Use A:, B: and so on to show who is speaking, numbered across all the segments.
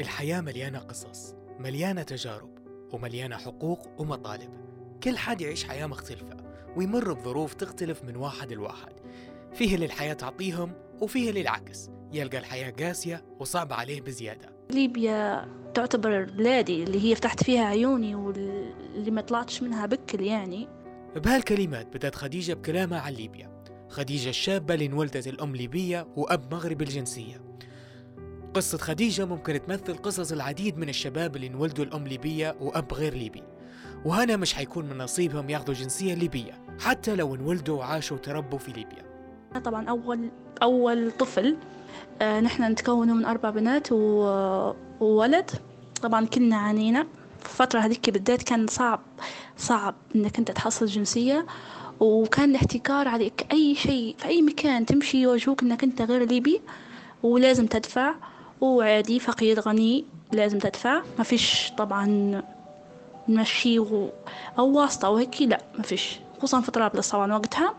A: الحياة مليانة قصص مليانة تجارب ومليانة حقوق ومطالب. كل حد يعيش حياة مختلفة ويمر بظروف تختلف من واحد لواحد. فيه اللي الحياة تعطيهم وفيه اللي العكس. يلقى الحياة قاسية وصعبة عليه بزيادة.
B: ليبيا تعتبر بلادي اللي هي فتحت فيها عيوني واللي ما طلعتش منها بكل يعني.
A: بهالكلمات بدأت خديجة بكلامها عن ليبيا. خديجة الشابة اللي انولدت الأم ليبية وأب مغربي الجنسية. قصة خديجة ممكن تمثل قصص العديد من الشباب اللي انولدوا الأم ليبية وأب غير ليبي. وهنا مش حيكون من نصيبهم ياخذوا جنسية ليبية حتى لو انولدوا وعاشوا وتربوا في ليبيا.
B: طبعا أول أول طفل آه نحن نتكون من أربع بنات وولد. طبعا كلنا عانينا. في الفترة هذيك بالذات كان صعب صعب إنك أنت تحصل جنسية. وكان الاحتكار عليك أي شيء في أي مكان تمشي يواجهوك إنك أنت غير ليبي ولازم تدفع. وعادي فقير غني لازم تدفع. ما فيش طبعا نمشي أو واسطة أو هيك لا ما فيش. خصوصا في طرابلس طبعا وقتها.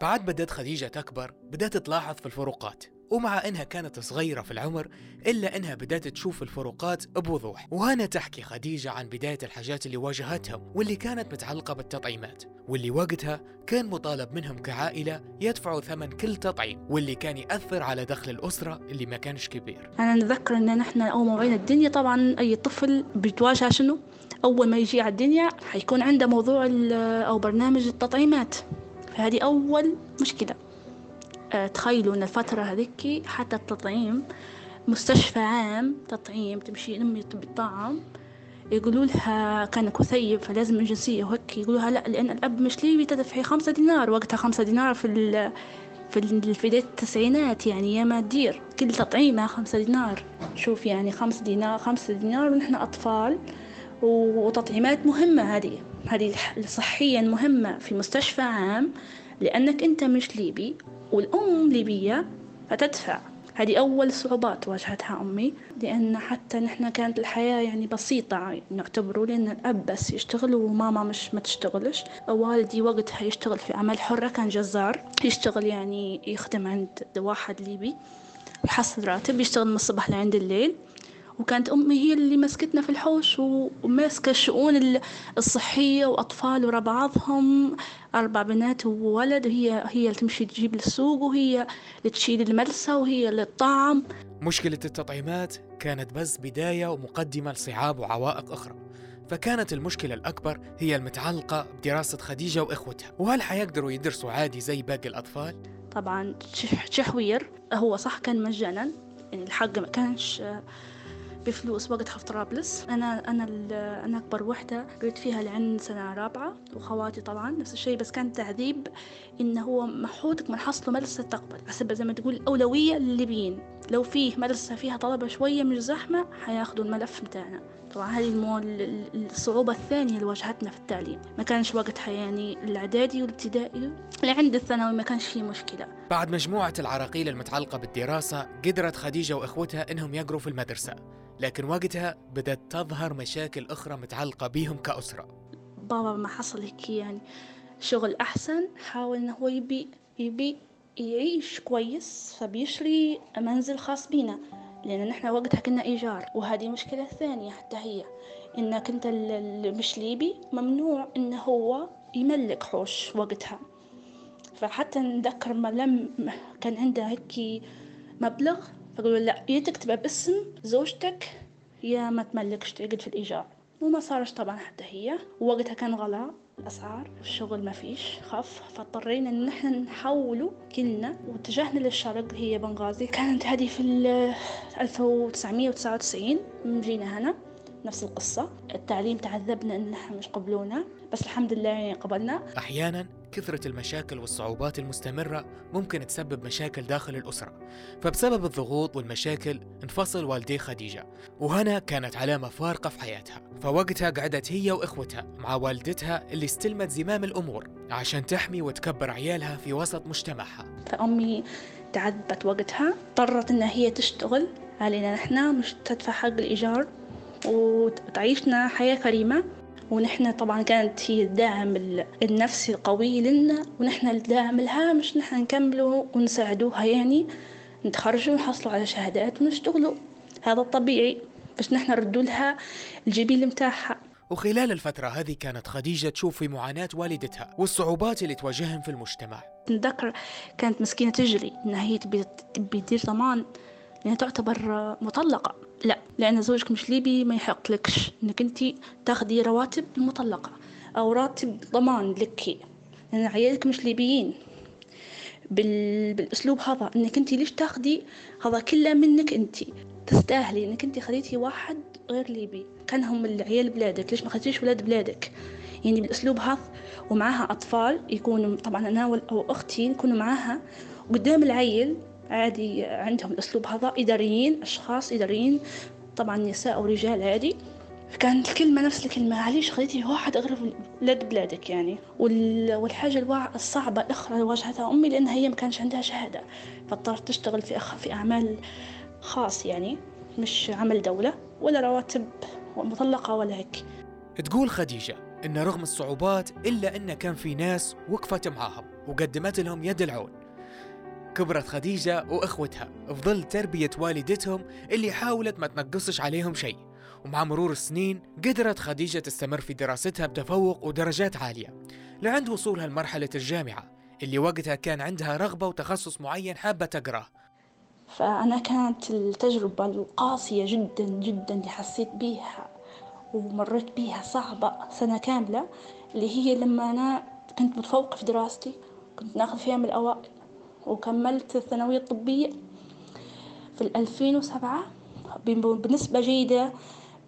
A: بعد بدأت خديجة تكبر بدأت تلاحظ في الفروقات. ومع إنها كانت صغيرة في العمر إلا إنها بدأت تشوف الفروقات بوضوح. وهنا تحكي خديجة عن بداية الحاجات اللي واجهتهم واللي كانت متعلقة بالتطعيمات واللي وقتها كان مطالب منهم كعائلة يدفعوا ثمن كل تطعيم واللي كان يأثر على دخل الأسرة اللي ما كانش كبير.
B: أنا نتذكر أن نحن أول ما وعينا الدنيا طبعا أي طفل بيتواجه شنو؟ أول ما يجي على الدنيا حيكون عنده موضوع أو برنامج التطعيمات. فهذه أول مشكلة. آه، تخيلوا ان الفترة هذيك حتى التطعيم مستشفى عام تطعيم تمشي أمي بالطعم يقولوا لها كان كثيب فلازم الجنسية وهيك يقولوا لها لا لأن الأب مش ليبي تدفعي خمسة دينار وقتها خمسة دينار في ال في في بداية التسعينات يعني يا ما تدير كل تطعيمة خمسة دينار. شوف يعني خمسة دينار خمسة دينار ونحن أطفال وتطعيمات مهمة هذه هذه صحيا مهمة في مستشفى عام لأنك أنت مش ليبي والأم ليبية فتدفع. هذه أول صعوبات واجهتها أمي لأن حتى نحن كانت الحياة يعني بسيطة نعتبره لأن الأب بس يشتغل وماما مش ما تشتغلش. والدي وقتها يشتغل في عمل حرة كان جزار يشتغل يعني يخدم عند واحد ليبي ويحصل راتب يشتغل من الصبح لعند الليل. وكانت أمي هي اللي مسكتنا في الحوش وماسكة الشؤون الصحية وأطفال ورا بعضهم. أربع بنات وولد هي هي اللي تمشي تجيب للسوق وهي اللي تشيل الملسة وهي اللي تطعم.
A: مشكلة التطعيمات كانت بس بداية ومقدمة لصعاب وعوائق أخرى. فكانت المشكلة الأكبر هي المتعلقة بدراسة خديجة وإخوتها. وهل حيقدروا يدرسوا عادي زي باقي الأطفال؟
B: طبعا تشحوير هو صح كان مجانا. يعني الحق ما كانش بفلوس وقتها في طرابلس. أنا أنا أنا أكبر وحدة قريت فيها لعند سنة رابعة وخواتي طبعا نفس الشيء بس كان تعذيب إنه هو محوتك من حصله مدرسة تقبل. حسب زي ما تقول أولوية للليبيين لو فيه مدرسة فيها طلبة شوية مش زحمة حياخدوا الملف متاعنا طبعا هذه المو... الصعوبة الثانية اللي واجهتنا في التعليم. ما كانش وقتها يعني الإعدادي والابتدائي لعند الثانوي ما كانش فيه مشكلة.
A: بعد مجموعة العراقيل المتعلقة بالدراسة قدرت خديجة وإخوتها إنهم يقروا في المدرسة. لكن وقتها بدأت تظهر مشاكل أخرى متعلقة بيهم كأسرة.
B: بابا ما حصل هيك يعني شغل أحسن حاول إنه هو يبي يبي يعيش كويس فبيشري منزل خاص بينا لأن نحن وقتها كنا إيجار. وهذه مشكلة ثانية حتى هي إنك أنت مش ليبي ممنوع إنه هو يملك حوش وقتها. فحتى نذكر ما لم كان عنده هيك مبلغ فقالوا لا يا تكتبه باسم زوجتك يا ما تملكش تقعد في الإيجار. وما صارش طبعا حتى هي. ووقتها كان غلاء الأسعار الشغل ما فيش خف. فاضطرينا إن إحنا نحوله كلنا. واتجهنا للشرق هي بنغازي. كانت هذه في 1999 جينا هنا نفس القصة. التعليم تعذبنا إن إحنا مش قبلونا. بس الحمد لله يعني قبلنا.
A: أحيانا كثرة المشاكل والصعوبات المستمرة ممكن تسبب مشاكل داخل الأسرة. فبسبب الضغوط والمشاكل انفصل والدي خديجة وهنا كانت علامة فارقة في حياتها. فوقتها قعدت هي وإخوتها مع والدتها اللي استلمت زمام الأمور عشان تحمي وتكبر عيالها في وسط مجتمعها.
B: فأمي تعذبت وقتها اضطرت إنها هي تشتغل علينا. نحن مش تدفع حق الإيجار وتعيشنا حياة كريمة. ونحن طبعا كانت هي الداعم النفسي القوي لنا ونحن الداعم لها مش نحن نكملوا ونساعدوها يعني نتخرجوا ونحصلوا على شهادات ونشتغلوا. هذا الطبيعي باش نحن نردوا لها الجبيل متاعها
A: وخلال الفترة هذه كانت خديجة تشوف في معاناة والدتها والصعوبات اللي تواجههم في المجتمع.
B: نتذكر كانت مسكينة تجري إنها هي تبي تبي تدير ضمان لأنها تعتبر مطلقة. لا لأن زوجك مش ليبي ما يحق لكش إنك أنت تاخدي رواتب المطلقة أو راتب ضمان لك. لأن عيالك مش ليبيين. بال... بالأسلوب هذا. إنك أنت ليش تاخدي هذا كله منك أنت؟ تستاهلي إنك أنت خديتي واحد غير ليبي. كانهم العيال بلادك. ليش ما خديتيش ولاد بلادك؟ يعني بالأسلوب هذا. ومعاها أطفال يكونوا طبعا أنا أو أختي يكونوا معاها. قدام العيل عادي عندهم الأسلوب هذا إداريين أشخاص إداريين طبعا نساء ورجال عادي. كانت الكلمة نفس الكلمة عليش خليتي واحد أغرب بلاد بلادك يعني. والحاجة الصعبة الأخرى اللي واجهتها أمي لأن هي ما كانش عندها شهادة. فاضطرت تشتغل في أخ في أعمال خاص يعني مش عمل دولة ولا رواتب مطلقة ولا هيك.
A: تقول خديجة إن رغم الصعوبات إلا إن كان في ناس وقفت معاهم وقدمت لهم يد العون. كبرت خديجة وإخوتها. في ظل تربية والدتهم اللي حاولت ما تنقصش عليهم شيء. ومع مرور السنين قدرت خديجة تستمر في دراستها بتفوق ودرجات عالية. لعند وصولها لمرحلة الجامعة اللي وقتها كان عندها رغبة وتخصص معين حابة تقراه
B: فأنا كانت التجربة القاسية جدا جدا اللي حسيت بيها ومريت بيها صعبة سنة كاملة اللي هي لما أنا كنت متفوقة في دراستي كنت ناخذ فيها من الأوائل. وكملت الثانوية الطبية في الألفين وسبعة. بنسبة جيدة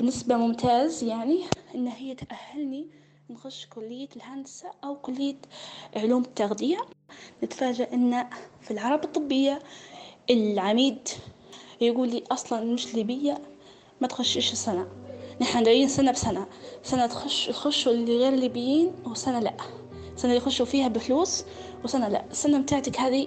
B: بنسبة ممتاز يعني إن هي تأهلني نخش كلية الهندسة أو كلية علوم التغذية. نتفاجأ إن في العرب الطبية العميد يقول لي أصلا مش ليبية ما تخشيش السنة. نحن جايين سنة بسنة. سنة تخش تخشوا اللي غير ليبيين وسنة لأ. سنة يخشوا فيها بفلوس وسنة لأ. السنة متاعتك هذه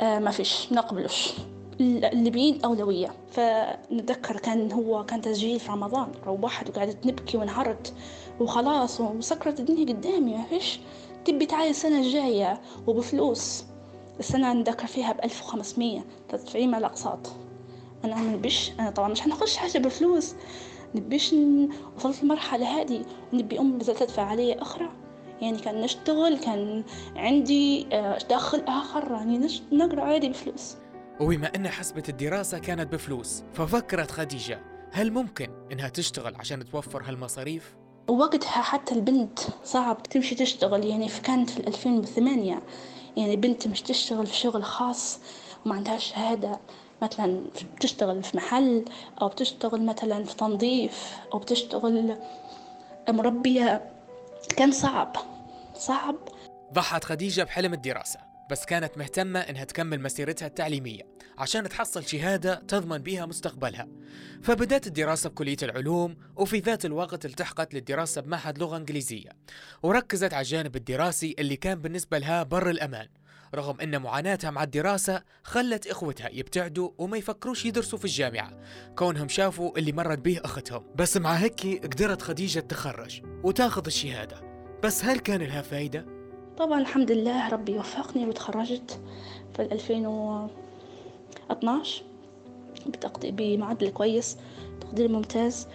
B: آه ما فيش نقبلوش الليبيين أولوية. فنتذكر كان هو كان تسجيل في رمضان روحت وقعدت نبكي وانهارت وخلاص وسكرت الدنيا قدامي ما فيش. تبي تعالي السنة الجاية وبفلوس. السنة نذكر فيها بألف وخمسمية. تدفعين الأقساط أنا نبيش أنا طبعا مش حنخش حاجة بفلوس. نبيش وصلت لمرحلة هذه. ونبي أم بزلت تدفع علي أخرى. يعني كان نشتغل كان عندي آه، دخل آخر يعني نقرأ عادي بفلوس
A: وبما أن حسبة الدراسة كانت بفلوس ففكرت خديجة هل ممكن إنها تشتغل عشان توفر هالمصاريف؟
B: وقتها حتى البنت صعب تمشي تشتغل يعني كانت في 2008 يعني بنت مش تشتغل في شغل خاص وما عندهاش شهادة مثلا بتشتغل في محل أو بتشتغل مثلا في تنظيف أو بتشتغل مربية كان صعب صعب.
A: ضحت خديجة بحلم الدراسة بس كانت مهتمة إنها تكمل مسيرتها التعليمية عشان تحصل شهادة تضمن بها مستقبلها. فبدأت الدراسة بكلية العلوم وفي ذات الوقت التحقت للدراسة بمعهد لغة إنجليزية وركزت على الجانب الدراسي اللي كان بالنسبة لها بر الأمان. رغم أن معاناتها مع الدراسة خلت إخوتها يبتعدوا وما يفكروش يدرسوا في الجامعة. كونهم شافوا اللي مرت به أختهم. بس مع هيك قدرت خديجة تخرج وتاخذ الشهادة. بس هل كان لها فايدة؟
B: طبعا الحمد لله ربي وفقني وتخرجت في 2012 بتقدير بمعدل كويس تقدير ممتاز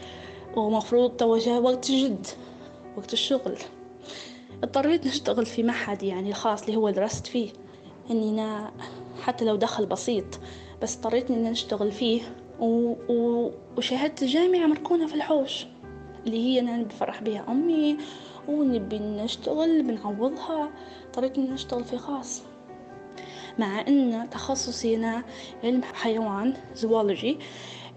B: ومفروض توجه وقت الجد وقت الشغل. اضطريت نشتغل في معهد يعني الخاص اللي هو درست فيه. إني أنا حتى لو دخل بسيط بس اضطريت إني نشتغل فيه و... و... وشهادة الجامعة مركونة في الحوش اللي هي أنا بفرح بها أمي ونبي نشتغل بنعوضها طريقة نشتغل في خاص. مع أن تخصصي أنا علم حيوان زوولوجي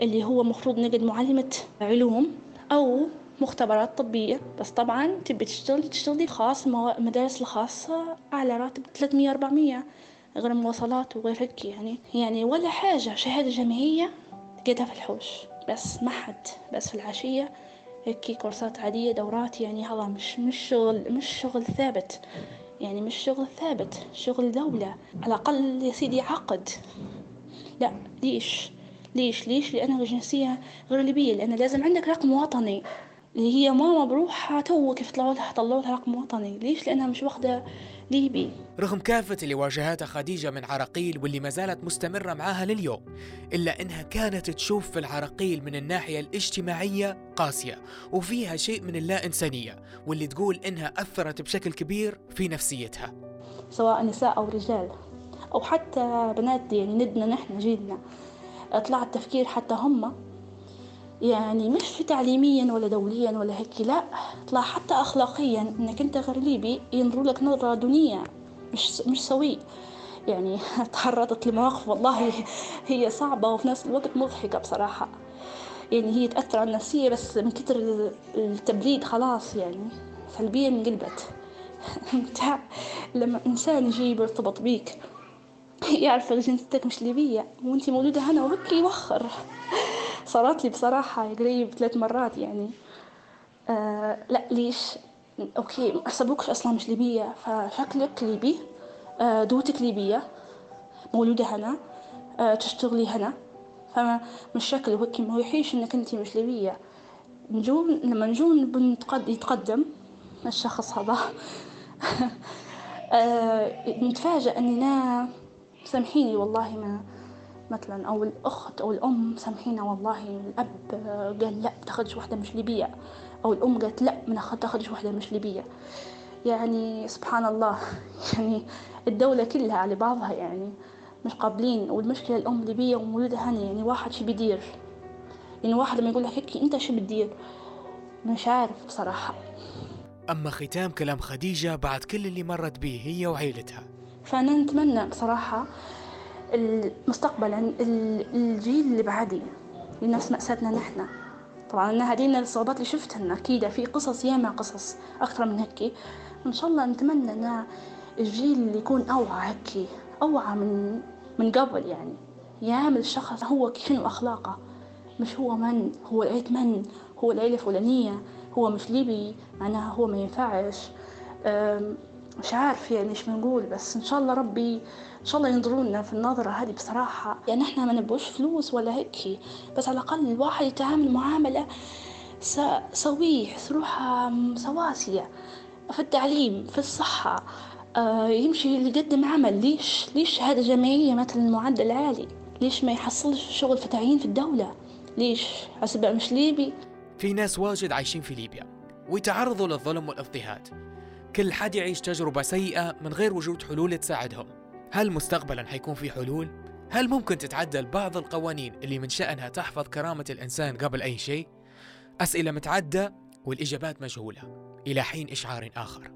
B: اللي هو مفروض نقد معلمة علوم أو مختبرات طبية بس طبعا تبي تشتغل تشتغلي خاص المدارس الخاصة أعلى راتب 300 400 غير المواصلات وغير هيك يعني. يعني ولا حاجة شهادة جامعية لقيتها في الحوش. بس ما حد بس في العشية هيك كورسات عادية دورات يعني هذا مش مش شغل مش شغل ثابت. يعني مش شغل ثابت شغل دولة. على الأقل يا سيدي عقد. لا ليش؟ ليش؟ ليش؟ لأنها جنسية غير ليبية لأن لازم عندك رقم وطني. اللي هي ماما بروحها تو كيف طلعوا لها طلعوا لها رقم وطني. ليش؟ لأنها مش واخدة ليبي.
A: رغم كافة اللي واجهتها خديجة من عراقيل واللي ما زالت مستمرة معاها لليوم إلا إنها كانت تشوف في العراقيل من الناحية الاجتماعية قاسية وفيها شيء من اللا إنسانية واللي تقول إنها أثرت بشكل كبير في نفسيتها.
B: سواء نساء أو رجال أو حتى بنات يعني ندنا نحن جيلنا. طلع التفكير حتى هم يعني مش تعليميا ولا دوليا ولا هيك لا طلع حتى أخلاقيا إنك أنت غير ليبي ينظروا لك نظرة دونية مش مش سوي. يعني تعرضت لمواقف والله هي صعبة وفي نفس الوقت مضحكة بصراحة. يعني هي تأثر على النفسية بس من كتر التبريد خلاص يعني سلبيا انقلبت بتاع لما إنسان يجي يرتبط بيك يعرف جنسيتك مش ليبية وانتي مولودة هنا وهيك يوخر. صارت لي بصراحة قريب ثلاث مرات يعني. آه لا ليش؟ أوكي حسبوكش أصلا مش ليبية فشكلك ليبي. آه دوتك ليبية مولودة هنا. آه تشتغلي هنا. فما شكل وهيك ما يحيش إنك أنتي مش ليبية. نجو لما نجو يتقدم الشخص هذا. آه نتفاجأ إننا سامحيني والله ما مثلا أو الأخت أو الأم سامحينا والله الأب قال لا تاخذش واحدة مش ليبية. أو الأم قالت لا ما تاخذش واحدة مش ليبية. يعني سبحان الله. يعني الدولة كلها على بعضها يعني مش قابلين. والمشكلة الأم ليبية ومولودة هنا يعني واحد شي بيدير. يعني واحد لما يقول لك هيك أنت شو بتدير؟ مش عارف بصراحة.
A: أما ختام كلام خديجة بعد كل اللي مرت به هي وعيلتها.
B: فأنا نتمنى بصراحة مستقبلا الجيل اللي بعدي لنفس مأساتنا نحن. طبعا أنا هذين الصعوبات اللي شفتها أكيد في قصص ياما قصص أكثر من هيك إن شاء الله نتمنى أن الجيل اللي يكون أوعى هيك أوعى من من قبل يعني. يعمل الشخص هو شنو أخلاقه. مش هو من هو العيلة من هو العيلة الفلانية هو مش ليبي معناها هو ما ينفعش. مش عارف يعني إيش بنقول بس إن شاء الله ربي إن شاء الله ينظرونا في النظرة هذه بصراحة. يعني إحنا ما نبوش فلوس ولا هيك بس على الأقل الواحد يتعامل معاملة سويه روحها سواسية في التعليم في الصحة. آه يمشي يقدم عمل. ليش؟ ليش شهادة جامعية مثلا معدل عالي ليش ما يحصلش شغل في تعيين في الدولة؟ ليش؟ حسب مش ليبي.
A: في ناس واجد عايشين في ليبيا ويتعرضوا للظلم والإضطهاد. كل حد يعيش تجربة سيئة من غير وجود حلول تساعدهم هل مستقبلا حيكون في حلول؟ هل ممكن تتعدل بعض القوانين اللي من شأنها تحفظ كرامة الإنسان قبل أي شيء؟ أسئلة متعدة والإجابات مجهولة. إلى حين إشعار آخر.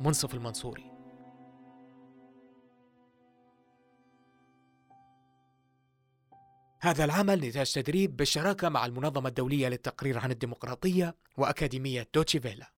A: منصف المنصوري. هذا العمل نتاج تدريب بالشراكة مع المنظمة الدولية للتقرير عن الديمقراطية وأكاديمية دوتشيفيلا.